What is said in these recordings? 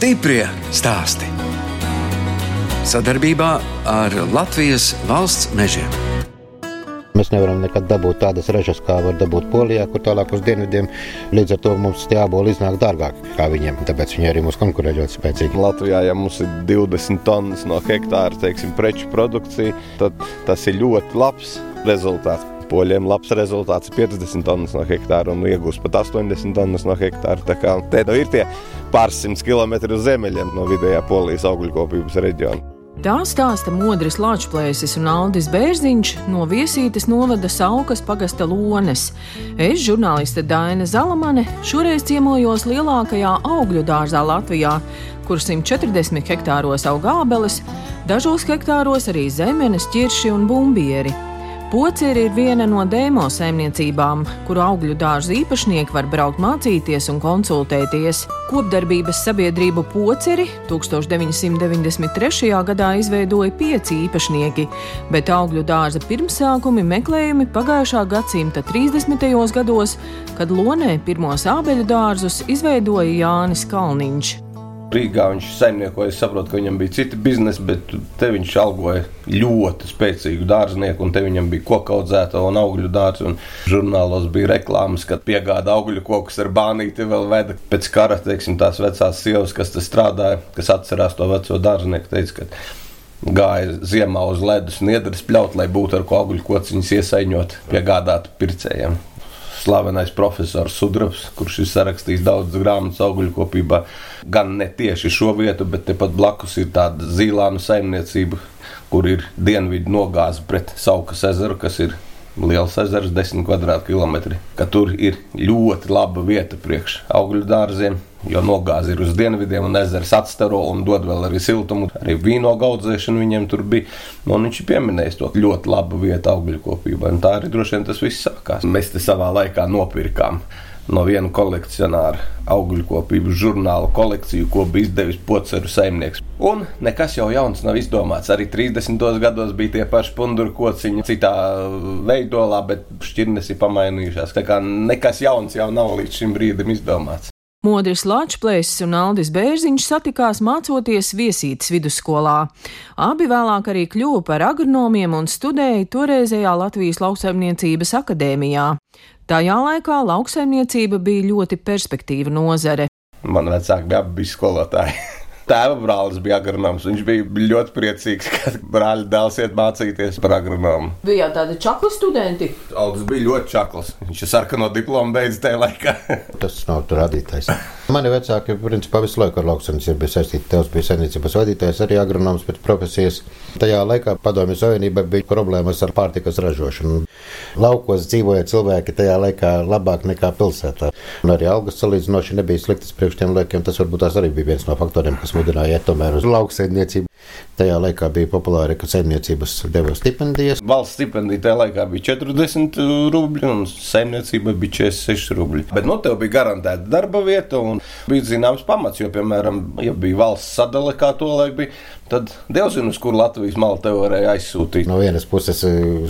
Stiprie stāsti. Sadarbībā ar Latvijas valsts mežiem. Mēs nevaram nekad dabūt tādas ražas, kā var dabūt Polijā, kur tālāk uz dienvidiem. Līdz ar to mums tie āboli iznāk dārgāk kā viņiem. Tāpēc viņi arī mūs konkurē ļoti spēcīgi. Latvijā, ja mums ir 20 tonnas no hektāra teiksim, preču produkcija, tad tas ir ļoti labs rezultāts. Poļiem labs rezultāts - 50 tonnas no hektāra un iegūst pat 80 tonnas no hektāra. Tā kā te nu ir tie pārsimt kilometri uz zemeļiem no vidējā polijas augļukopības reģiona. Tā stāsta Modris Lāčplēsis un Aldis Bērziņš no Viesītes novada Saukas pagasta Lones. Es, žurnāliste Daina Zalamane, šoreiz ciemojos lielākajā augļu dārzā Latvijā, kur 140 hektāros aug ābeles, dažos hektāros arī zemenes, ķirši un bumbieri. Poceri ir viena no dēmo saimniecībām, kuru augļu dārza īpašnieki var braukt mācīties un konsultēties. Kopdarbības sabiedrību Poceri 1993. gadā izveidoja pieci īpašnieki, bet augļu dārza pirmsākumi meklējumi pagājušā gadsimta 30. gados, kad Lonē pirmos ābeļu dārzus izveidoja Jānis Kalniņš. Rīgā viņš saimniekoja, saprotu, ka viņam bija citi biznesi, bet te viņš algoja ļoti spēcīgu dārznieku, un te viņam bija koku audzēta un augļu dārza. Žurnālos bija reklāmas, ka piegāda augļu kokus ar bānīti vēl veda. Pēc kara, teiksim, tās vecās sievas, kas te strādāja, kas atcerās to veco dārznieku, teica, ka gāja ziemā uz ledus un iedras pļaut, lai būtu ar ko augļu kociņus iesaiņot, piegādāt pircējiem slavenais profesors Sudrabs, kurš ir sarakstījis daudz grāmatas augļu kopībā. Gan ne tieši šo vietu, bet tepat blakus ir tāda zīlānu saimniecība, kur ir dienvidu nogāze pret Saukas ezeru, kas ir liels ezers, 10 km2. Tur ir ļoti laba vieta priekš augļu dārziem, jo nogāze ir uz dienvidiem un ezers atstaro un dod vēl arī siltumu. Arī vīno audzēšana viņiem tur bija. Un viņš ir pieminējis to ļoti labu vietu augļu kopībā. Un tā arī droši vien tas viss sākās. Mēs te savā laikā nopirkām no viena kolekcionāra augļu kopības žurnāla kolekciju, ko bija izdevis poceru saimnieks. Un nekas jau jauns nav izdomāts. Arī 30. gados bija tie paši punduru kociņi, citā veidolā, bet šķirnes ir pamainījušās. Tā kā nekas jauns jau nav līdz šim brīdim izdomāts. Modris Lāčplēsis un Aldis Bērziņš satikās mācoties viesītas vidusskolā. Abi vēlāk arī kļuva par agronomiem un studēja toreizējā Latvijas lauksaimniecības akadēmijā. Tajā laikā lauksaimniecība bija ļoti perspektīva nozare. Man vecāki bija abi skolotāji. tēva brālis bija agronoms. Viņš bija ļoti priecīgs, ka brāļa dēls iet mācīties par agronomu. Bija tādi čakli studenti. Aldis bija ļoti čakls. Viņš ir sarkano diplomu beidzis tajā laikā. Tas nav tur radītājs. Mani vecāki, principā, visu laiku ar lauksaimniecību bija saistīti. Tevs bija saimniecības vadītājs, arī agronoms pēc profesijas. Tajā laikā Padomju Savienībā bija problēmas ar pārtikas ražošanu. Laukos dzīvoja cilvēki tajā laikā labāk nekā pilsētā. Un arī algas salīdzinoši nebija sliktas priekš tiem laikiem. Tas varbūt tas arī bija viens no faktoriem, kas mudināja iet tomēr uz lauksaimniecību. Tajā laikā bija populāri, ka saimniecības deva stipendijas. Valsts stipendija tajā laikā bija 40 rubļi, un saimniecība bija 46 rubļi. Bet nu, tev bija garantēta darba vieta un bija zināms pamats, jo, piemēram, ja bija valsts sadale, kā to laik bija, tad Dievs zina, uz kur Latvijas malu te varēja aizsūtīt. No vienas puses,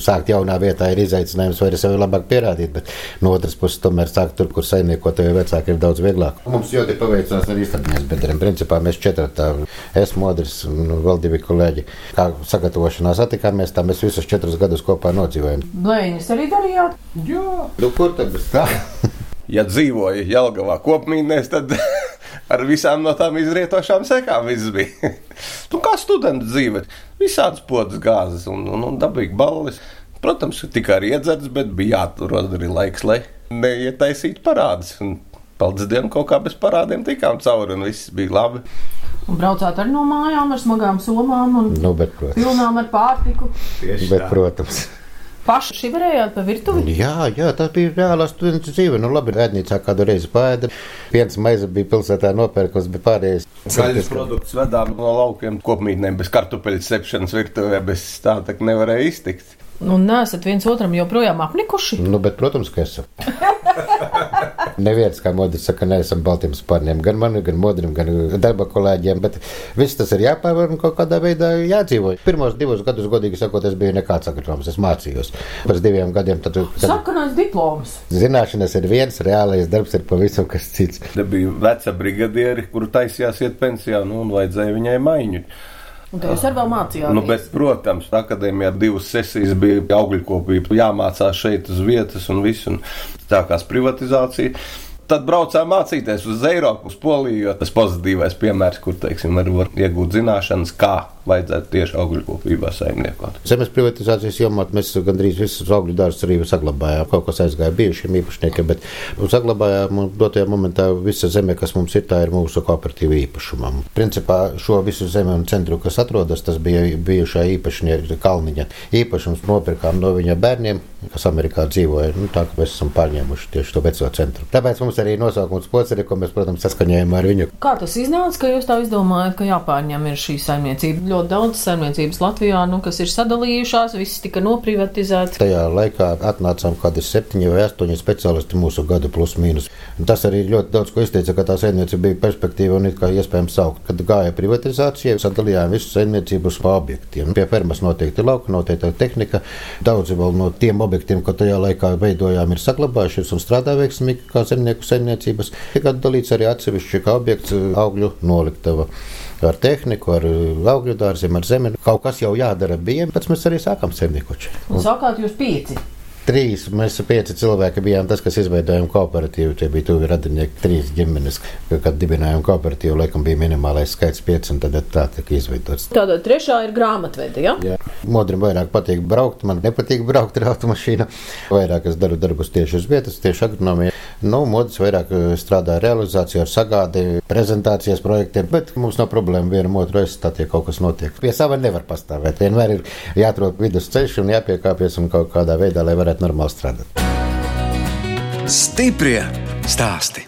sākt jaunā vietā ir izaicinājums, vai arī sev ir labāk pierādīt, bet no otras puses, tomēr sākt tur, kur saimniekot, jo vecāki ir daudz vieglāk. Mums ļoti paveicās ar īstenības biedriem. Principā mēs četratā, es, Modris un vēl divi kolēģi, kā sagatavošanās attikāmies, tā mēs visus četrus gadus kopā nodzīvojam. Blēņas arī darījāt? Jā. Nu, kur tad bez tā? ja dzīvoja Jelgavā kopmīnēs, tad ar visām no tām izrietošām sekām viss bija. nu, kā studenta dzīve, visādas podas gāzes un, un, un dabīgi balles. Protams, tika arī iedzerts, bet bija jāatrod arī laiks, lai neietaisītu parādus. Un, paldies Dievam, kaut kā bez parādiem tikām cauri un viss bija labi. Un braucāt arī no mājām ar smagām somām un nu, bet, protams. pilnām ar pārtiku. Tieši bet, tā. protams. Paši šī varējāt pa virtuvi? Jā, jā, tas bija reālā studentu dzīve. Nu, labi, ēdnīcā kādu reizi pēda. Viens maize bija pilsētā nopērkos, bet pārējais. Gaļas produkts vedām no laukiem kopmītnēm bez kartupeļu cepšanas virtuvē, bez tā tā nevarēja iztikt. Un nesat viens otram joprojām apnikuši? Nu, bet, protams, ka esam. Neviens, kā modrs saka, neesam baltiem spārniem, gan man, gan modrim, gan darba kolēģiem, bet viss tas ir jāpārvar un kaut kādā veidā jādzīvo. Pirmos divus gadus, godīgi sakot, es biju nekāds agronoms, es mācījos. Pēc diviem gadiem tad, tad Sakanais diploms. zināšanas ir viens, reālais darbs ir pavisam kas cits. Te bija veca brigadieri, kuru taisījās iet pensijā, nu, un vajadzēja viņai maiņu. Un jūs arī mācījāties. Nu, bet, protams, akadēmijā divas sesijas bija augļkopība, jāmācās šeit uz vietas un viss, un sākās privatizācija. Tad braucām mācīties uz Eiropu, uz Poliju, jo tas pozitīvais piemērs, kur, teiksim, var iegūt zināšanas, kā vajadzētu tieši augļkopībā saimniekot. Zemes privatizācijas jomā mēs gandrīz visus augļu dārzus arī saglabājām. Kaut kas aizgāja bijušiem īpašniekiem, bet saglabājām un dotajā momentā visa zeme, kas mums ir, tā ir mūsu kooperatīva īpašumā. Principā šo visu zemi un centru, kas atrodas, tas bija bijušā īpašnieka Kalniņa īpašums, nopirkām no viņa bērniem, kas Amerikā dzīvoja. Nu, tā kā mēs esam pārņēmuši tieši to veco centru. Tāpēc mums arī nosaukums poceri, ko mēs, protams, saskaņojam ar viņu. Kā tas iznāca, ka jūs tā izdomājat, ka jāpārņem ir šī saimniecība? Ļoti daudz saimniecības Latvijā, nu, kas ir sadalījušās, viss tika noprivatizēts. Tajā laikā atnācām kādi septiņi vai astoņi speciālisti mūsu gadu plus mīnus. Tas arī ļoti daudz ko izteica, ka tā saimniecība bija perspektīva un it kā iespējams saukt. Kad gāja privatizācija, sadalījām visu saimniecību pa objektiem. Pie fermas noteikti lauka, noteikti tehnika. Daudzi vēl no tiem objektiem, ko tajā laikā veidojām, ir saglabājušies un strādā veiksmīgi kā zemnieku saimniecības. Tika dalīts arī atsevišķi kā objekts augļu noliktava. Ar tehniku, ar augļu dārziem, ar zemi. Kaut kas jau jādara bija, pēc mēs arī sākām saimniekoči. Un sākāt jūs pieci. Trīs, mēs pieci cilvēki bijām tas, kas izveidojām kooperatīvu. Tie bija tuvi radinieki, trīs ģimenes. Kad dibinājām kooperatīvu, laikam bija minimālais skaits pieci, un tad tā tika izveidots. Tātad trešā ir grāmatvede, ja? Jā. Modrim vairāk patīk braukt, man nepatīk braukt ar automašīnu. Vairāk es daru darbus tieši uz vietas, tieši agronomijā. Nu, modis vairāk eh, strādā ar realizāciju, ar sagādi, prezentācijas projektiem, bet mums nav problēma vienam otru aizstāt, ja kaut kas notiek. Pie sava nevar pastāvēt. Vienmēr ir jāatrod vidusceļš un jāpiekāpjas un kaut kādā veidā, lai varētu normāli strādāt. Stiprie stāsti.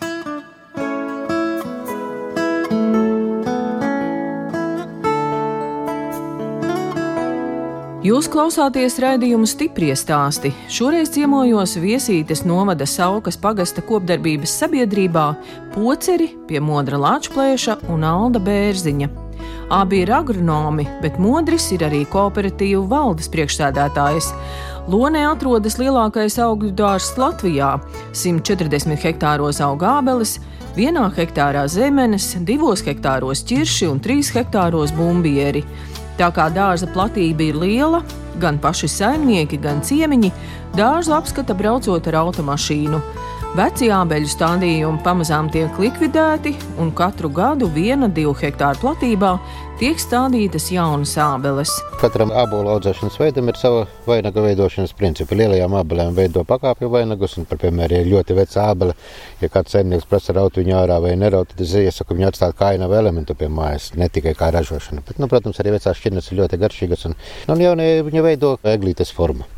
Jūs klausāties raidījumu stipri stāstī. Šoreiz ciemojos Viesītes novada Saukas pagasta kopdarbības sabiedrībā Poceri pie Modra Lāčplēša un Alda Bērziņa. Abi ir agronomi, bet Modris ir arī kooperatīvu valdes priekšsēdētājs. Lonē atrodas lielākais augļu dārzs Latvijā - 140 hektāros auga ābeles, vienā hektārā zemenes, divos hektāros ķirši un trīs hektāros bumbieri. Tā kā dārza platība ir liela, gan paši saimnieki, gan ciemiņi dārzu apskata braucot ar automašīnu. Veci ābeļu stādījumi pamazām tiek likvidēti, un katru gadu viena, divu hektāru platībā tiek stādītas jaunas ābeles. Katram ābolu audzēšanas veidam ir sava vainaga veidošanas principi. Lielajām ābelēm veido pakāpju vainagus, un, par piemēram, ja ļoti veca ābele, ja kāds saimnieks prasa raut viņu ārā vai neraut, tad es iesaku viņu atstāt kā ainavu elementu pie mājas, ne tikai kā ražošana. Bet, nu, protams, arī vecās šķirnes ir ļoti garšīgas, un, nu, un jaunie viņa veido eglītes formu.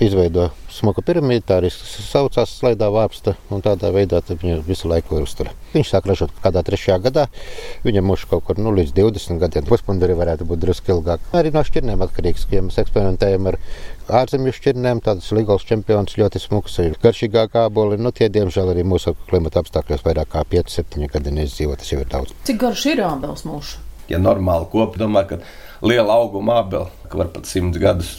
Izveido smuku piramīdu, tā arī saucās slēdā vārpsta, un tādā veidā viņa visu laiku ir uzturēta. Viņš sāk ražot kādā trešajā gadā, viņam mūžs kaut kur nu, līdz 20 gadiem. Puspunduri varētu būt drusku ilgāk. Arī no šķirnēm atkarīgs, ja mēs eksperimentējam ar ārzemju šķirnēm, tādas līgals čempions ļoti smuks, ir garšīgāk āboli. Nu, tie, diemžēl, arī mūsu klimata apstākļos vairāk kā 5-7 gadi neizdzīvo, tas jau ir daudz. Cik garš ir ābeles mūžs? Ja normāli kopi, domāju, ka liela auguma abeli, ka var pat 100 gadus.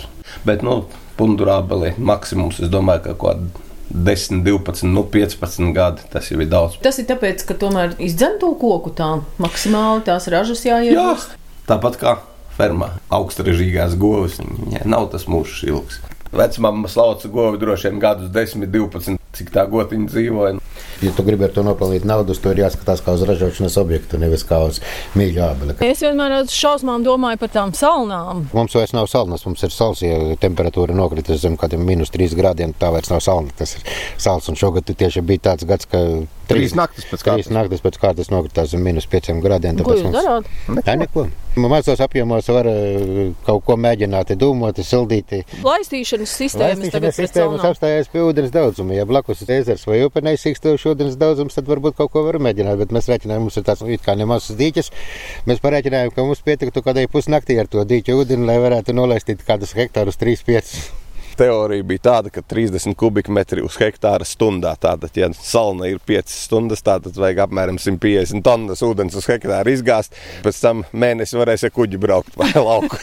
Bet, nu, pundurābeli maksimums, es domāju, ka kaut kāda 10, 12, nu 15 gadi. Tas jau ir daudz. Tas ir tāpēc, ka tomēr izdzen to koku tā maksimāli tās ražas Jā, jāiegūst. tāpat kā fermā. Augstražīgās govis, viņai nav tas mūžs ilgs. Vecmāma slauca govi droši vien gadus 10, 12, cik tā gotiņa dzīvoja. Ja tu gribi ar to nopelnīt naudu, tad ir jāskatās kā uz ražošanas objektu, nevis kā uz mīļu ābeli. Es vienmēr ar šausmām domāju par tām salnām. Mums vairs nav salnas, mums ir sals, ja temperatūra nokritas zem kādiem minus 3 grādiem. Tā vairs nav salna, tas ir sals. Un šogad tieši bija tāds gads, ka Trīs naktis pēc trīs naktis pēc kārtas nokritās zem minus 5 grādiem. Ko jūs darāt? Jā, neko. Mazos apjomos var eh, kaut ko mēģināt, dūmot, sildīt. Laistīšanas sistēmas tagad pret sistēmas apstājās pie ūdens daudzuma. Ja blakus ezers vai upe neizsīkstošs ūdens daudzums, tad varbūt kaut ko var mēģināt. Bet mēs rēķinājām, mums ir tāds it kā nemazs dīķis. Mēs parēķinājām, ka mums pietiktu kādai pusnaktī ar to dīķu ūdeni, lai varētu nolaistīt kādus hektārus 3-5. teorija bija tāda, ka 30 kubikmetri uz hektāra stundā. Tātad, ja salna ir 5 stundas, tad vajag apmēram 150 tonnas ūdens uz hektāru izgāzt. Pēc tam mēnesi varēs ar kuģi braukt pa lauku.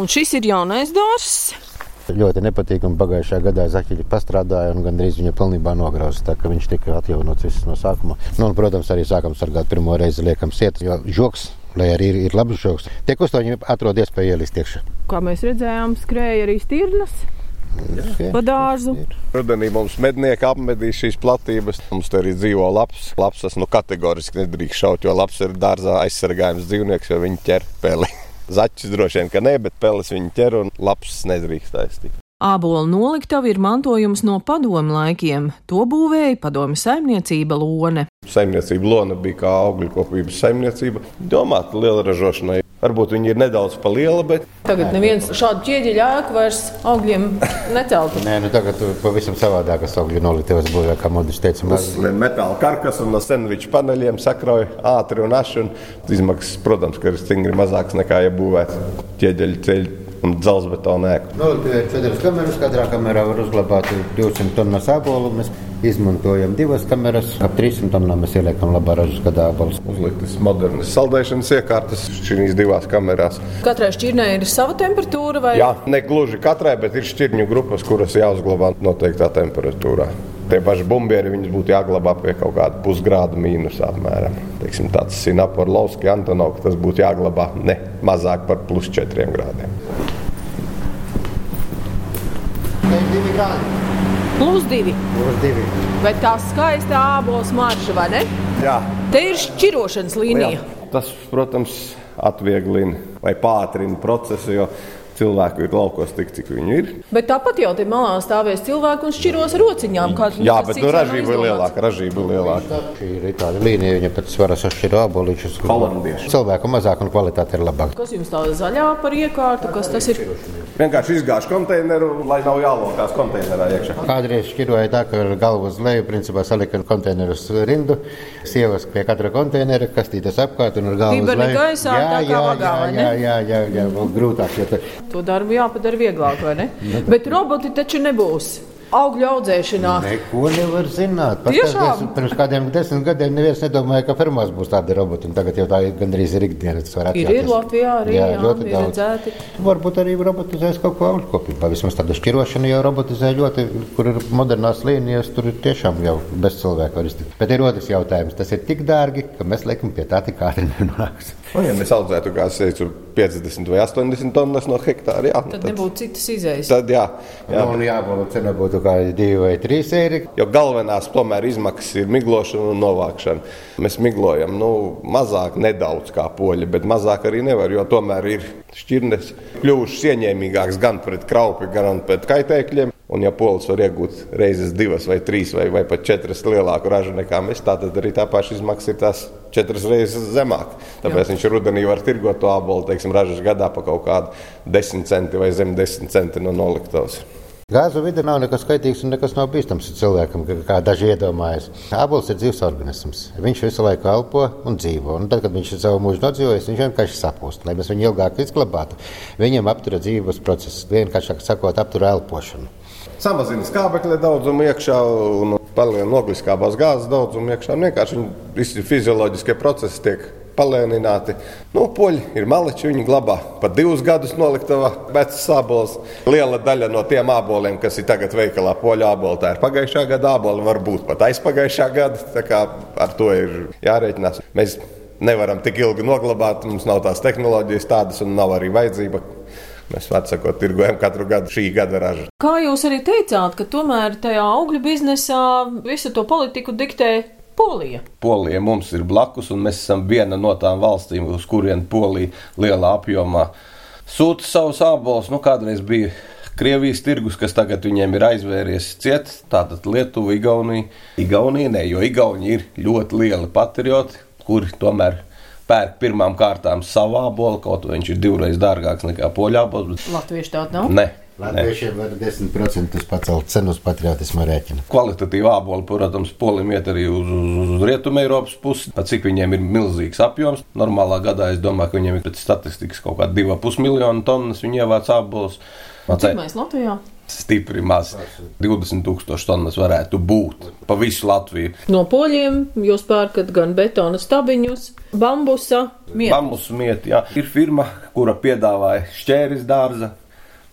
Un šis ir jaunais dārsts. Ļoti nepatīkami. Pagājušā gadā Zaķiļa pastrādāja un gandrīz viņa pilnībā nograuza. Tā kā viņš tika atjaunots viss no sākuma. Nu, un, protams, arī sākam sargāt pirmo reizi liekam siet, jo žoks, lai arī ir, ir labs žoks, to viņi atrod iespēju ielist iekšā. Kā mēs redzējām, skrēja arī stirnas. Pa dārzu. Rudenī mums mednieki apmedīs šīs platības. Mums tur arī dzīvo labs. Labs tas nu kategoriski nedrīkst šaut, jo labs ir dārzā aizsargājums dzīvnieks, jo viņi ķer peli. Zaķis droši vien, ka ne, bet peles viņi ķer un labs nedrīkst aiztikt. Ābola noliktava ir mantojums no padomu laikiem. To būvēja padomu saimniecība Lone. Saimniecība Lona bija kā augļu kopības saimniecība. Domāta liela ražošanai. Varbūt viņi ir nedaudz pa liela, bet Tagad neviens šādu ķieģeļu ēku vairs augļiem neceltu. Nē, nu tagad pavisam savādākas augļu noliktavas būvē, kā Modis teica. Mēs... metāla karkas un no sandviča paneļiem sakrauj ātri un aši. Un izmaksas, protams, ka ir stingri mazākas nekā, ja būvētu ķieģeļu ceļu un dzelzbetona ēku. Noliktavē ir četras kameras. Katrā kamerā var uzglabāt 200 tonnas ābolu. Mēs izmantojam divas kameras. Ap 300 tonnām mēs ieliekam labā ražas gadā ābolus. Uzliktas modernas saldēšanas iekārtas šīs divās kamerās. Katrai šķirnei ir sava temperatūra vai Jā, ne gluži katrai, bet ir šķirņu grupas, kuras jāuzglabā noteiktā temperatūrā. Tie paši bumbieri būtu jāglabā pie kaut kāda pusgrāda mīnusa apmēram. Teiksim, tāds Sinaporovs, Antonovs, tas būtu jāglabā ne mazāk par plus 4 grādiem. Plus divi? Būs divi. Bet tā skaista ābola smarža, vai ne? Jā, Te ir šķirošanas līnija. jā, tas, protams, atvieglina vai pātrina procesu, jo cilvēku ir laukos tik, cik viņi ir. Bet tāpat jau te malā stāvēs cilvēki un šķiros rociņām. kā Jā, bet nu, ražība ir lielāka. Ražība ir lielāka. Šī ir tāda līnija, viņa pēc svaras atšķir ābolīšus. Holandieši. Cilvēku mazāk un kvalitāte ir labāka. Kas jums tāda zaļā par iekārtu? Kas tas ir? Vienkārši izgāž konteineru, lai nav jālokās konteinerā iekšā. Kādreiz šķiroja tā, ka ar galvu uz leju principā salika konteinerus rindu, sievas pie katra konteinera, kastītes apkārt un ar galvu uz Dibeni leju. gaisā, tā jā, jā, ne? jā, jā, jā, jā, vēl grūtāk. Jo tā, To darbu jāpadara vieglāk, vai ne? Bet roboti taču nebūs. Augļu audzēšanā. neko nevar zināt. Tiešām? Pirms kādiem desmit gadiem neviens nedomāja, ka fermās būs tādi roboti. Tagad jau tā ir gandrīz ir ikdiena. tas var Ir, atļauties. ir Latvijā arī Jā, jā, ļoti daudz. redzēti. Varbūt arī robotizēs kaut ko augļkopībā. Vismaz tāda šķirošana jau robotizē ļoti, kur ir modernās līnijas, tur ir tiešām jau bez cilvēka var iztikt. Bet ir otrs jautājums. Tas ir tik dārgi, ka mēs laikam pie tā tik ātri nenonāksim. Un, ja mēs audzētu, kā es teicu, 50 vai 80 tonnas no hektāra, jā, nu Tad nebūtu citas izējas. Tad, jā, jā, Jā, un jābūt cena būtu kā divi vai trīs eiro. Jo galvenās tomēr izmaksas ir miglošana un novākšana. Mēs miglojam nu, mazāk, nedaudz kā poļi, bet mazāk arī nevar, jo tomēr ir šķirnes kļuvušas ieņēmīgākas gan pret kraupi, gan pret kaitēkļiem. Un, ja polis var iegūt reizes divas, vai trīs, vai, vai pat četras lielāku ražu nekā mēs, tad arī tā paša izmaksas ir tās četras reizes zemāka. Tāpēc Jā. viņš rudenī var tirgot to apelsīnu, teiksim, ražas gadā pa kaut kādu desmit centi vai zem desmit centi no noliktavas. Gāzu vide nav nekas kaitīgs un nekas nav bīstams cilvēkam, kā- daži iedomājas. Abols ir dzīves organisms. Viņš visu laiku elpo un dzīvo. Un tad, kad viņš ir savu mūžu nodzīvojis, viņš vienkārši sapūst. Lai mēs viņu ilgāk izglabātu, viņam aptura dzīves procesu, vienkāršāk sakot, aptura elpošanu. Samazina skābekļa daudzumu iekšā un palielina ogliskābās gāzes daudzumu iekšā. Un Vienkārši visi fizioloģiskie procesi tiek palēnināti. Nu, poļi ir maleči, viņi glabā pat divus gadus noliktavā vecas sābols. Liela daļa no tiem āboliem, kas ir tagad veikalā, poļu āboli, tā ir pagājušā gada āboli, varbūt pat aizpagājušā gada. Tā kā ar to ir jārēķinās. Mēs nevaram tik ilgi noglabāt, mums nav tās tehnoloģijas tādas un nav arī vajadzība. Mēs vecākot tirgojam katru gadu šī gada ražu. Kā jūs arī teicāt, ka tomēr tajā augļu biznesā visu to politiku diktē Polija. Polija mums ir blakus, un mēs esam viena no tām valstīm, uz kurien Polija lielā apjomā sūta savus ābolus. Nu, kādreiz bija Krievijas tirgus, kas tagad viņiem ir aizvēries ciet, tātad Lietuva, Igaunija. Igaunija, ne, jo Igauni ir ļoti lieli patrioti, kuri tomēr pērk pirmām kārtām savu ābolu, kaut arī viņš ir divreiz dārgāks nekā poļu ābols. Latvieši tādu nav. Ne. Latviešiem var 10% pacelt cenu uz patriotismu rēķinu. Kvalitatīvi āboli, protams, polim iet arī uz, uz, uz rietumu Eiropas pusi. Pat cik viņiem ir milzīgs apjoms. Normālā gadā es domāju, ka viņiem ir pēc statistikas kaut kāda 2,5 miljonu tonnas. Viņi ievāc ābolus. Mēs Latvijā? Stipri maz. 20,000 tonnas varētu būt pa visu Latviju. No poļiem jūs pērkat gan betona stabiņus, bambusa mietu. Bambusu mieti, jā. Ir firma, kura piedāvāja šķēris dārza,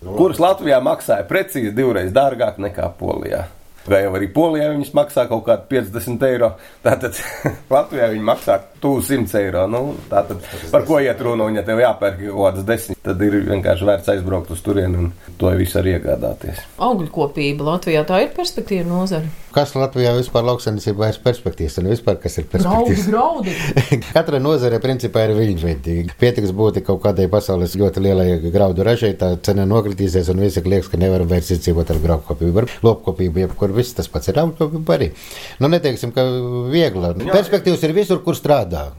kuras Latvijā maksāja precīzi divreiz dārgāk nekā Polijā. Vai jau arī Polijā viņas maksā kaut kādu 50 eiro. Tātad Latvijā viņi maksā tuvu 100 eiro. Nu, tātad par ko iet runa, un ja tev jāpērk kaut kādas desmit, tad ir vienkārši vērts aizbraukt uz turieni un to visu arī iegādāties. Augļu kopība Latvijā tā ir perspektīva nozara. Kas Latvijā vispār lauksaimniecībā ir perspektīvas un vispār kas ir Graudi, perspektīvas? graudi. Katra nozare principā ir viņu Pietiks būt kaut kādai pasaules ļoti lielai graudu ražai, tā cena nokritīsies un visi liekas, ka nevaram vairs izdzīvot ar graudkopību. Ar lopkopību, jebkur viss tas pats ir augļkopība arī. Nu, neteiksim, ka viegla. Perspektīvas ir visur, kur strādā.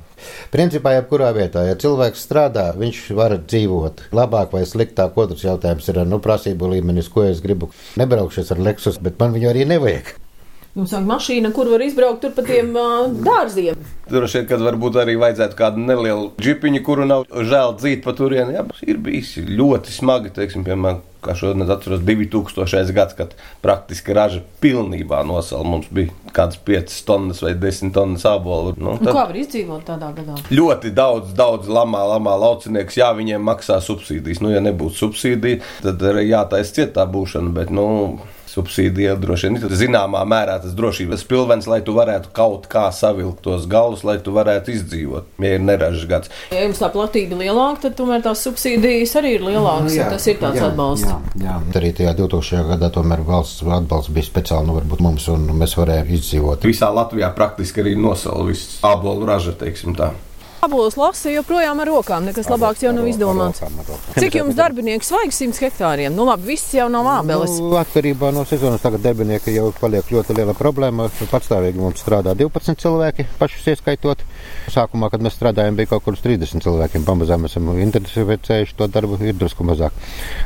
Principā, jebkurā vietā, ja cilvēks strādā, viņš var dzīvot labāk vai sliktāk. Otrs jautājums ir nu, prasību līmenis, ko es gribu. Nebraukšos ar Lexus, bet man viņu arī nevajag. Jums vajag mašīna, kur var izbraukt tur pa tiem uh, dārziem. Droši vien, kad varbūt arī vajadzētu kādu nelielu džipiņu, kuru nav žēl dzīt pa turieni. Jā, ir bijis ļoti smagi, teiksim, piemēram, kā šodien atceros 2000. gads, kad praktiski raža pilnībā nosala. Mums bija kādas 5 tonnas vai 10 tonnas ābolu. Nu, Nu, kā var izdzīvot tādā gadā? Ļoti daudz, daudz lamā, lamā laucinieks, jā, viņiem maksā subsīdijas. Nu, ja nebūtu subsīdija, tad arī jātaisa cietā būšana, bet, nu, subsīdija droši vien ir zināmā mērā tas drošības pilvens, lai tu varētu kaut kā savilkt tos galus, lai tu varētu izdzīvot, ja ir neražas gads. Ja jums tā platība ir lielāka, tad tomēr tās subsīdijas arī ir lielākas. un tas ir tāds atbalsts. Jā, jā. Arī tajā 2000. gadā tomēr valsts atbalsts bija speciāli, nu, varbūt mums, un mēs varējām izdzīvot. Visā Latvijā praktiski arī nosala visu ābolu raža, teiksim tā. Abolis lasa joprojām ar rokām, nekas labāks jau nav izdomāts. Cik jums darbinieku vajag 100 hektāriem? Nu, labi, viss jau nav ābeles. Nu, atkarībā no sezonas tagad darbinieki jau paliek ļoti liela problēma. Patstāvīgi mums strādā 12 cilvēki, pašus ieskaitot. Sākumā, kad mēs strādājām, bija kaut kur uz 30 cilvēkiem. Pamazām esam intensificējuši to darbu, ir drusku mazāk.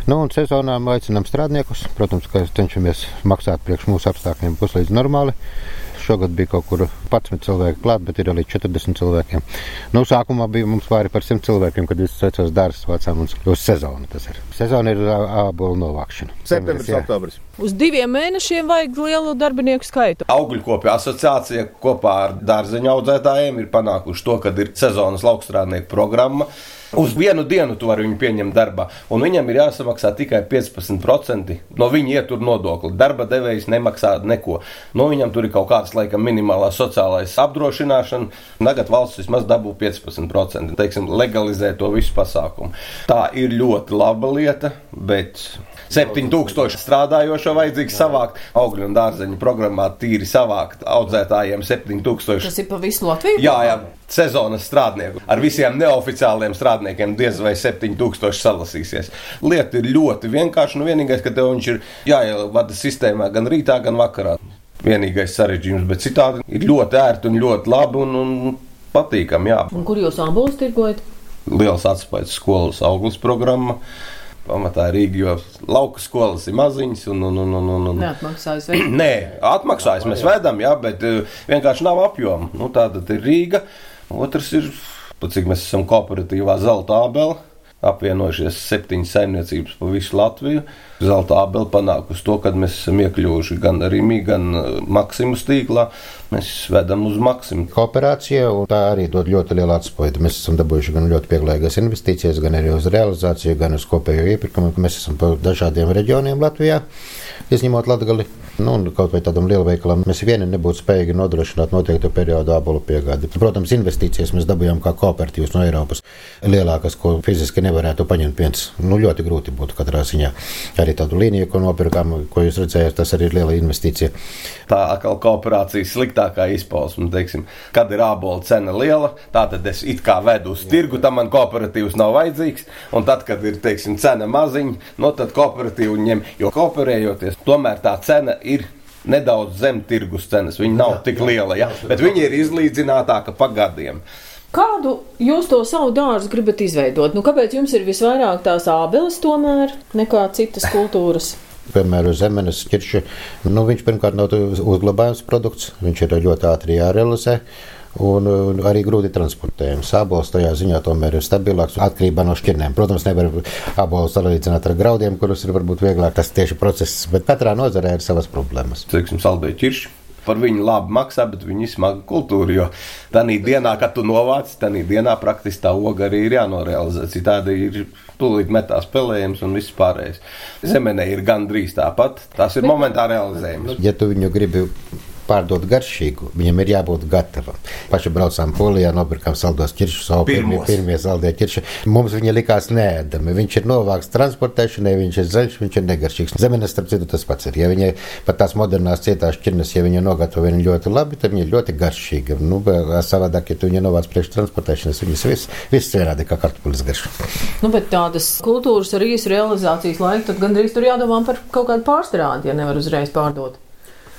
Nu, un sezonā aicinām strādniekus. Protams, ka cenšamies maksāt priekš mūsu apstākļiem puslīdz normāli. Šogad bija kaut kur 11 cilvēki klāt, bet ir arī 40 cilvēkiem. Nu, sākumā bija mums pāri par 100 cilvēkiem, kad viss secās dārsts vācām mums uz sezonu. Tas ir. Sezona ir ābolu novākšana. Septembris, oktobris. Uz diviem mēnešiem vajag lielu darbinieku skaitu. Augļu asociācija kopā ar dārzeņu audzētājiem ir panākuši to, ka ir sezonas laukstrādnieku programma. Uz vienu dienu tu vari viņu pieņemt darbā, un viņam ir jāsamaksā tikai 15% no viņa ietur nodokli. Darba devējs nemaksā neko. No viņam tur ir kaut kāds, laikam, minimālā sociālais apdrošināšana. Tagad valsts vismaz dabū 15%. Teiksim, legalizē to visu pasākumu. Tā ir ļoti laba lieta, bet 7000 strādājošo vajadzīgs savākt. Augļu un dārzeņu programmā tīri savākt audzētājiem 7000. Tas ir pa visu Latviju. Jā, jā, sezonas strādnieku. Ar visiem neoficiāliem strādniekiem diez vai 7000 salasīsies. Lieta ir ļoti vienkārša. Nu, vienīgais, ka tev viņš ir jāievada sistēmā gan rītā, gan vakarā. Vienīgais sarežģījums, bet citādi ir ļoti ērti un ļoti labi un, un patīkami. Jā. Un kur jūs abolus tirgojat? Liels atspējas skolas auglis programma. Pamatā Rīga, jo lauka skolas ir maziņas un, un, un, un, un, un Neatmaksājas. Nē, atmaksājas mēs vedam, jā, bet eh, vienkārši nav apjoma. Nu, tāda ir Rīga. Otrs ir, pat cik mēs esam kooperatīvā zelta abela. Apvienojušies septiņas saimniecības pa visu Latviju. Zelta abela panākusi to, ka mēs esam iekļuvuši gan Rīgā, gan eh, Maksimus tīklā. Mēs vedam uz Maksimu. Kooperācija, tā arī dod ļoti lielu atspēju. Mēs esam dabūjuši gan ļoti pieklājīgas investīcijas, gan arī uz realizāciju, gan uz kopējo iepirkumu. Mēs esam pa dažādiem reģioniem Latvijā, izņemot Latgali. Nu, kaut vai tādam lielveikalam mēs vieni nebūtu spējīgi nodrošināt noteiktu periodu ābolu piegādi. Protams, investīcijas mēs dabūjām kā kooperatīvas no Eiropas lielākas, ko fiziski nevarētu paņemt viens. Nu, ļoti grūti būtu katrā ziņā. Arī tādu līniju, ko nopirkām, ko jūs redzējāt, tas arī ir liela investīcija. Tā atkal kooperācijas sliktākā izpausme. Teiksim, kad ir ābola cena liela, tad es it kā vedu uz tirgu, tam man kooperatīvs nav vajadzīgs. Un tad, kad ir teiksim, cena maziņa, no tad kooperatīvu ņem. Jo kooperējoties, tomēr tā cena ir. Nedaudz zem tirgus cenas. Viņa nav tik liela, ja? bet viņa ir izlīdzinātāka pa gadiem. Kādu jūs to savu dārzu gribat izveidot? Nu, kāpēc jums ir visvairāk tās ābeles tomēr nekā citas kultūras? Piemēram, zemes ķirši. Nu, viņš pirmkārt nav uzglabājams produkts, viņš ir ļoti ātri jārealizē. Un, un arī grūti transportējams. Ābols tajā ziņā tomēr ir stabilāks atkarībā no šķirnēm. Protams, nevar ābolu salīdzināt ar graudiem, kurus ir varbūt vieglāk tas tieši process, bet katrā nozarē ir savas problēmas. Teiksim, saldēja ķirši. Par viņu labi maksā, bet viņi smaga kultūra. Jo tādā dienā, kad tu novāc, tādā dienā praktiski tā oga arī ir jānorealizē. Citādi ir tūlīt metās pelējums un viss pārējais. Zemenē ir gandrīz tāpat. Tas ir momentā realizējums. Ja tu viņu gribi pārdot garšīgu, viņam ir jābūt gatavam. Paši braucām Polijā, nopirkām saldos ķiršu, savu pirmie, pirmie saldie ķirši. Mums viņa likās neēdami. Viņš ir novāks transportēšanai, viņš ir zaļš, viņš ir negaršīgs. Zemenes, starp citu, tas pats ir. Ja viņai pat tās modernās cietās šķirnes, ja viņa nogatavo viņu ļoti labi, tad viņa ir ļoti garšīga. Nu, savādāk, ja tu viņu novāc priekš transportēšanas, viņas viss, viss vienādi kā kartupeļs garš. Nu, bet tādas kultūras ar īsu realizācijas laiku, tad gandrīz tur jādomā par kaut kādu pārstrādi, ja nevar uzreiz pārdot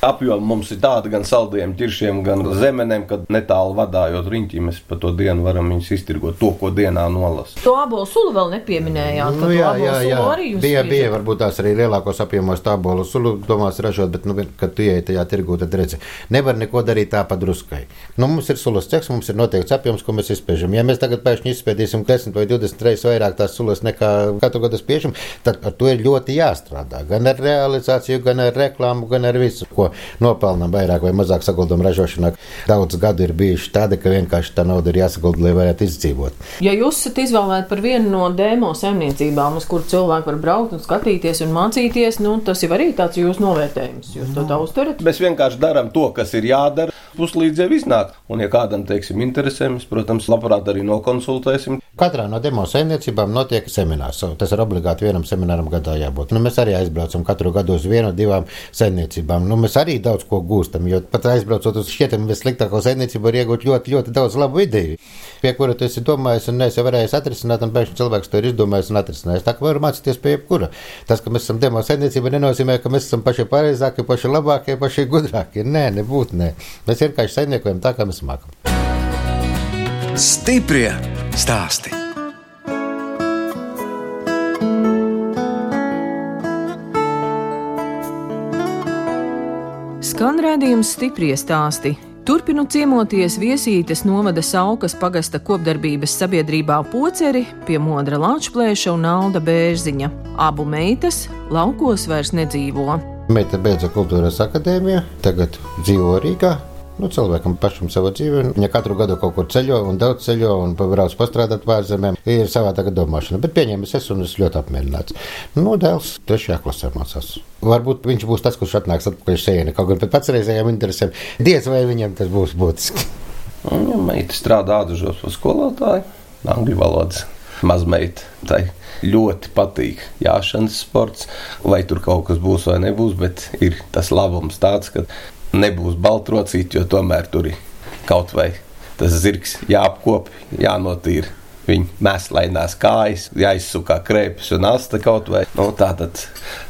apjoma mums ir tāda gan saldiem ķiršiem, gan zemenēm, kad netālu vadājot riņķī, mēs pa to dienu varam viņus iztirgot to, ko dienā nolasa. To abolu sulu vēl nepieminējāt. Nu, jā, jā, jā. Bija, bija varbūt tās arī lielākos apjomos tā abolu sulu domās ražot, bet, nu, kad tu ieej tajā tirgū, tad redzi, nevar neko darīt tā pa druskai. Nu, mums ir sulas ceks, mums ir noteikts apjoms, ko mēs izspiežam. Ja mēs tagad pēkšņi izspēdīsim 10 vai 20 reizes vairāk tās sulas nekā katru gadu spiežam, tad ar to ir ļoti jāstrādā. Gan ar realizāciju, gan ar reklāmu, gan ar visu, ko nopelnām vairāk vai mazāk saguldam ražošanā. Daudz gadu ir bijuši tādi, ka vienkārši tā nauda ir jāsagulda, lai varētu izdzīvot. Ja jūs esat izvēlēti par vienu no demo saimniecībām, uz kuru cilvēki var braukt un skatīties un mācīties, nu, tas ir arī tāds jūsu novērtējums. Jūs to tā uztverat? Mēs vienkārši darām to, kas ir jādara. Puslīdz jau iznāk. Un, ja kādam, teiksim, interesē, mēs, protams, labprāt arī nokonsultēsim. Katrā no demo saimniecībām notiek seminārs. Tas ir obligāti vienam semināram gadā jābūt. Nu, mēs arī aizbraucam katru gadu uz vienu, divām saimniecībām. Nu, mēs arī daudz ko gūstam, jo pat aizbraucot uz šķietami vissliktāko saimniecību, var iegūt ļoti, ļoti daudz labu ideju, pie kura tu esi domājis un neesi varējis atrisināt, un pēkšņi cilvēks to ir izdomājis un atrisinājis. Tā kā var mācīties pie jebkura. Tas, ka mēs esam demo saimniecība, nenozīmē, ka mēs esam paši pareizākie, paši labākie, paši gudrākie. Nē, nebūtu nē. Mēs vienkārši saimniekojam tā, kā mēs mākam. Stiprie stāsti. Skan redzējums stipri stāsti. Turpinu ciemoties viesītes novada Saukas pagasta kopdarbības sabiedrībā Poceri pie Modra Lāčplēša un Alda Bērziņa. Abu meitas laukos vairs nedzīvo. Meita beidza kultūras akadēmiju, tagad dzīvo Rīgā. Nu, cilvēkam pašam savu dzīvi. Viņa katru gadu kaut kur ceļo un daudz ceļo un brauc pastrādāt pārzemēm. Ir savādāka domāšana, bet pieņēmis es un es ļoti apmierināts. Nu, dēls trešajā klasē mācās. Varbūt viņš būs tas, kurš atnāks atpakaļ šeit, kaut gan pēc pašreizējām interesēm. Diez vai viņam tas būs būtiski. Ja meita strādā ādažos par skolotāju, angļu valodas mazmeita. Tai ļoti patīk jāšanas sports, vai tur kaut kas būs vai nebūs, bet ir tas labums tāds, ka nebūs baltrocīti, jo tomēr tur ir kaut vai tas zirgs jāapkop, jānotīra. Viņa mēslainās kājas, jāizsukā krēpes un asta kaut vai. Nu, tā tad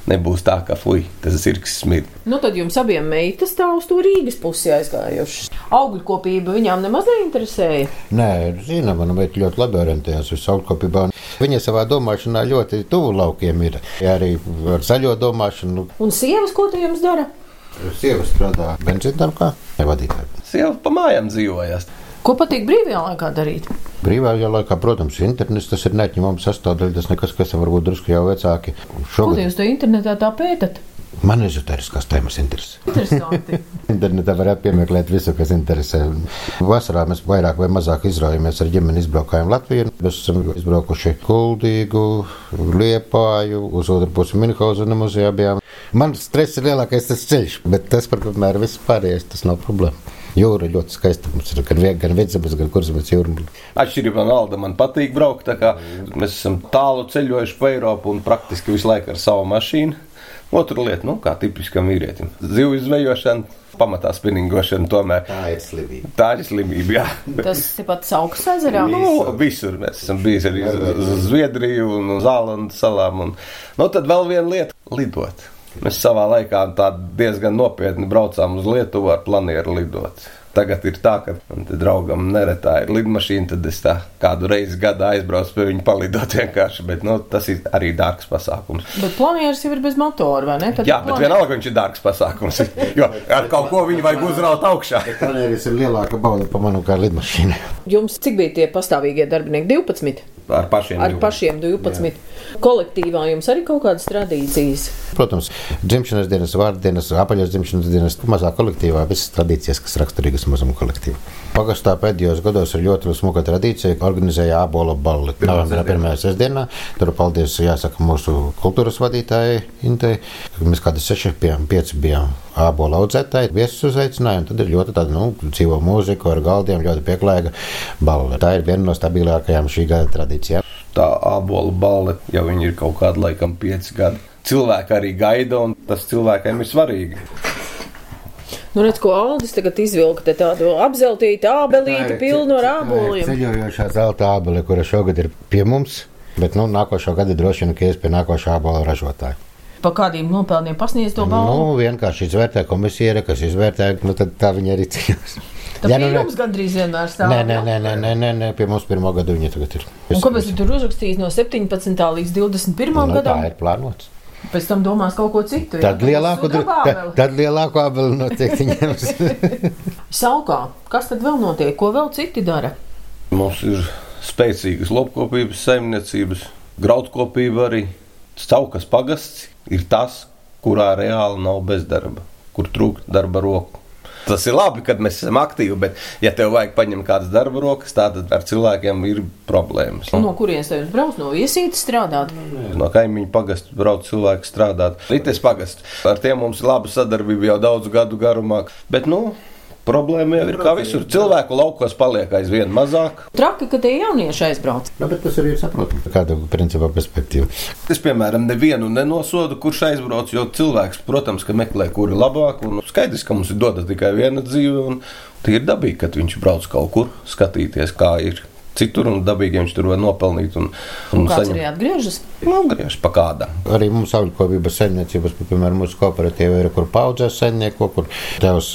nebūs tā, ka fuj, tas zirgs smird. Nu, tad jums abiem meitas tā uz to Rīgas pusi aizgājušas. Augļu kopība viņām nemaz neinteresēja. Nē, zinām, man meita ļoti labi orientējās uz augļu Viņa savā domāšanā ļoti tuvu laukiem ir. Ja arī ar zaļo domāšanu. Un sievas, ko tu jums dara? Sieva strādā benzīndarbā, nevadītāja. Sieva pa mājām dzīvojas. Ko patīk brīvajā laikā darīt? Brīvajā laikā, protams, internets tas ir neatņemama sastāvdaļa. Tas nekas, kas varbūt drusku jau vecāki. Šogad... Ko jūs to internetā tā pētat? Man ezotēriskās tēmas interesē. Interesanti. Internetā var piemeklēt visu, kas interesē. Vasarā mēs vairāk vai mazāk izraujamies ar ģimeni, izbraukājām Latviju. Mēs esam izbraukuši Kuldīgu, Liepāju, uz otru pusi Minhauzena muzejā bijām. Man stress ir lielākais tas ceļš, bet tas, par ko mēr viss pārējais, tas nav problēma. Jūra ļoti skaista. Mums ir gan, gan vidzemes, gan kurzemes jūra. Atšķirībā no Alda, man patīk braukt. Mēs esam tālu ceļojuši pa Eiropu un praktiski visu laiku ar savu mašīnu. Otra lieta, nu, kā tipiskam vīrietim, zivju zvejošana, pamatā spinningošana tomēr. Tā ir slimība. Tā ir slimība, jā. Tas ir pat saukas ezerā. Nu, visur mēs esam bijuši arī uz Zviedriju un uz Zālandu salām. Un, nu, tad vēl viena lieta - lidot. Mēs savā laikā diezgan nopietni braucām uz Lietuvu ar planieru lidot. Tagad ir tā, ka man te draugam neretā ir lidmašīna, tad es tā kādu reizi gadā aizbraucu pie viņa palidot vienkārši, bet nu, tas ir arī dārgs pasākums. Bet planieris jau ir bez motora, vai ne? Tad Jā, bet vienalga viņš ir dārgs pasākums, jo ar kaut ko viņu vajag uzraut augšā. Planēris ir lielāka bauda par manu kā lidmašīnu. Jums cik bija tie pastāvīgie darbinieki? 12. Ar pašiem. Ar pašiem 12. Jā. Kolektīvā jums arī kaut kādas tradīcijas? Protams, dzimšanas dienas, vārdienas, apaļas dzimšanas dienas, mazā kolektīvā visas tradīcijas, kas raksturīgas mazam kolektīvam. Pagastā pēdējos gados ir ļoti smuka tradīcija, ka organizēja ābola balli. Novembrī pirmajā sestdienā, tur paldies jāsaka mūsu kultūras vadītājai Intei. Mēs kādi seši pieci bijām ābola audzētāji, viesus uzaicinājām, tad ir ļoti tāda, nu, dzīvo mūzika ar galdiem, ļoti pieklājīga balva. Tā ir viena no stabilākajām šī gada tradīcijām. Tā ābola balva jau ir kaut kāda laikam pieci gadi. Cilvēki arī gaida, un tas cilvēkiem ir svarīgi. Nu, redz, ko Aldis tagad izvilka tādu apzeltītu ābelīti pilnu ar āboliem. Ceļojošā zelta ābele, kura šogad ir pie mums, bet, nu, nākošo gadu droši vien, ka ies pie nākošā ābola ražotāja. Pa kādiem nopelniem pasniedz to balvu? Nu, vienkārši izvērtē komisija, kas izvērtē, nu, tad tā viņa arī cīnās. Tā ja, nu, ne, mums gandrīz vienmēr stāv. Nē, nē, nē, nē, nē, nē, nē, pie mums pirmā gada viņa tagad ir. Un ko mēs tur uzrakstījām no 17. līdz 21. Nu, gadam? Tā ir plānots. Pēc tam domās kaut ko citu. Tad lielāku, tad, tad lielāku abeli noteikti ņems. Saukā, kas tad vēl notiek? Ko vēl citi dara? Mums ir spēcīgas lopkopības saimniecības, graudkopība arī. Staukas pagasts ir tas, kurā reāli nav bezdarba, kur trūkst darba roku. Tas ir labi, kad mēs esam aktīvi, bet, ja tev vajag paņemt kādas darba rokas, tad ar cilvēkiem ir problēmas. No kurienes tev brauc? No viesītes strādāt? No kaimiņu pagastu brauc cilvēki strādāt. Rites pagastu. Ar tiem mums ir laba sadarbība jau daudzu gadu garumā. Bet, nu, Problēma jau ir kā visur. Cilvēku laukos paliek aizvien mazāk. Traki, ka tie jaunieši aizbrauc. Nu, bet tas arī ir saprotami. Kāda principā perspektīva? Es, piemēram, nevienu nenosodu, kurš aizbrauc, jo cilvēks, protams, ka meklē, kur ir labāk. Un skaidrs, ka mums ir dota tikai viena dzīve, un tie ir dabīgi, kad viņš brauc kaut kur skatīties, kā ir citur, un dabīgi viņš tur var nopelnīt. Un, un, un kāds saņem... arī atgriežas? Nu, griež pa kādam. Arī mums augļkopības saimniecības, piemēram, mūsu kooperatīva ir, kur paudzēs saimnieku, kur tevs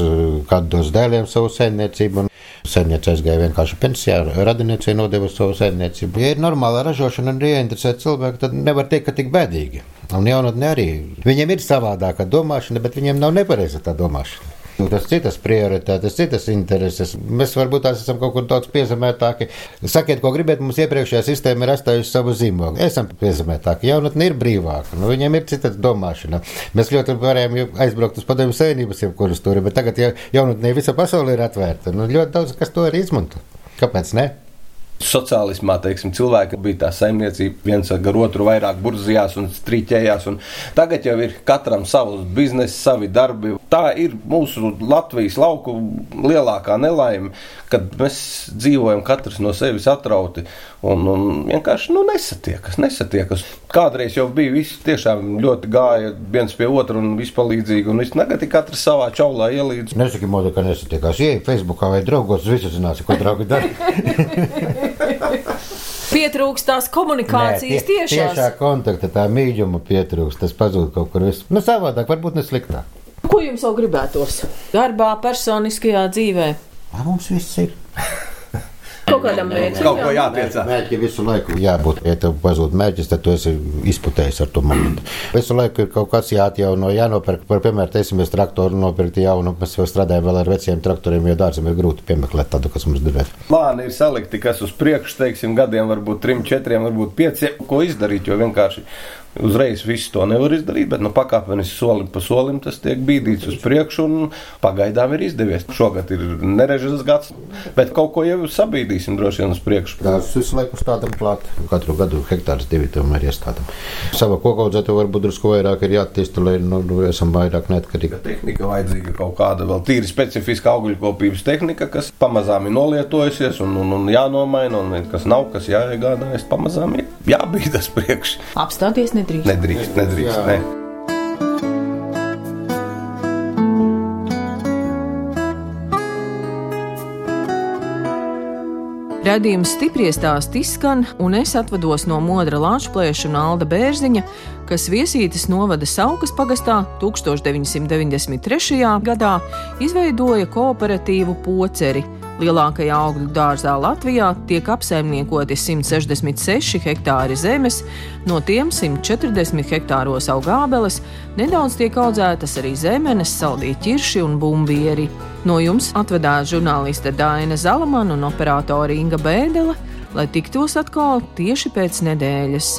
kādu dos dēliem savu saimniecību. Saimniece aizgāja vienkārši pensijā, radiniecei nodeva savu saimniecību. Ja ir normāla ražošana un ieinteresē cilvēku, tad nevar teikt, ka tik bēdīgi. Un jaunatne arī. Viņiem ir savādāka domāšana, bet viņiem nav nepareiza tā domāšana. Nu, tas citas prioritātes, citas intereses. Mēs varbūt tās esam kaut kur daudz piezemētāki. Sakiet, ko gribat, mums iepriekšējā sistēma ir atstājusi savu zīmogu. Esam piezemētāki, jaunatne ir brīvāka, nu, viņiem ir cita domāšana. Mēs ļoti varējām aizbraukt uz padomju savienības jebkuras turi, bet tagad ja jaunatnē visa pasaule ir atvērta. Nu, ļoti daudz, kas to arī izmanto. Kāpēc ne? Sociālismā teiksim, cilvēki bija tā saimniecība, viens ar otru vairāk burzījās un strīķējās. Un tagad jau ir katram savs bizness, savi darbi. Tā ir mūsu Latvijas lauku lielākā nelaime, kad mēs dzīvojam katrs no sevis atrauti un, un vienkārši nu, nesatiekas, nesatiekas. Kādreiz jau bija visi tiešām ļoti gāja viens pie otra un vispalīdzīgi, un viss tagad ir katrs savā čaulā ielīdz. Nesaki, moda, ka nesatiekās. Ieej Facebookā vai draugos, visi zināsi, ko draugi dara. Pietrūkst tās komunikācijas Nē, tie, tiešās. Tiešā kontakta, tā mīļuma pietrūkst, tas pazūd kaut kur viss. Nu, savādāk, varbūt ne sliktāk. Ko jums vēl gribētos? Darbā, personiskajā dzīvē? Vai mums viss ir? Kaut kādam mērķim. Kaut ko jātiecās. Mērķi visu laiku jābūt. Ja tev pazūd mērķis, tad tu esi izputējis ar to momentu. Visu laiku ir kaut kas jāatjauno, jānopērk. Par piemēram, teiksimies traktoru nopirkt jaunu. Mēs jau strādājam vēl ar veciem traktoriem, jo dārzam ir grūti piemeklēt tādu, kas mums derētu. Plāni ir salikti, kas uz priekšu, teiksim, gadiem, varbūt trim, četriem, varbūt pieciem, ko izdarīt, jo vienkārši Uzreiz visu to nevar izdarīt, bet nu, pakāpeniski solim pa solim tas tiek bīdīts uz priekšu, un pagaidām ir izdevies. Šogad ir nerežas gads, bet kaut ko jau sabīdīsim droši vien uz priekšu. Tās visu laiku stādām klāt. Katru gadu hektārs divi tomēr iestādām. Sava kokaudzēta varbūt drusku vairāk ir jāattīsta, lai nu, nu, esam vairāk neatkarīgi. Tehnika vajadzīga kaut kāda vēl tīri specifiska augļu kopības tehnika, kas pamazām ir nolietojusies un, un, un jānomaina, un kas nav, kas jāiegādājas, pamazām ir jābīdas priekš. Apstāties nedrīkst. Nedrīkst, nedrīkst. Ne. Radījums stipri stāst izskan, un es atvados no Modra Lāčplēša un Alda Bērziņa, kas Viesītes novada Saukas pagastā 1993. gadā izveidoja kooperatīvu poceri. Lielākajā augļu dārzā Latvijā tiek apsaimniekoti 166 hektāri zemes, no tiem 140 hektāros aug ābeles, nedaudz tiek audzētas arī zemenes, saldīti ķirši un bumbieri. No jums atvedās žurnāliste Dāna Zalamana un operātore Inga Bēdele, lai tiktos atkal tieši pēc nedēļas.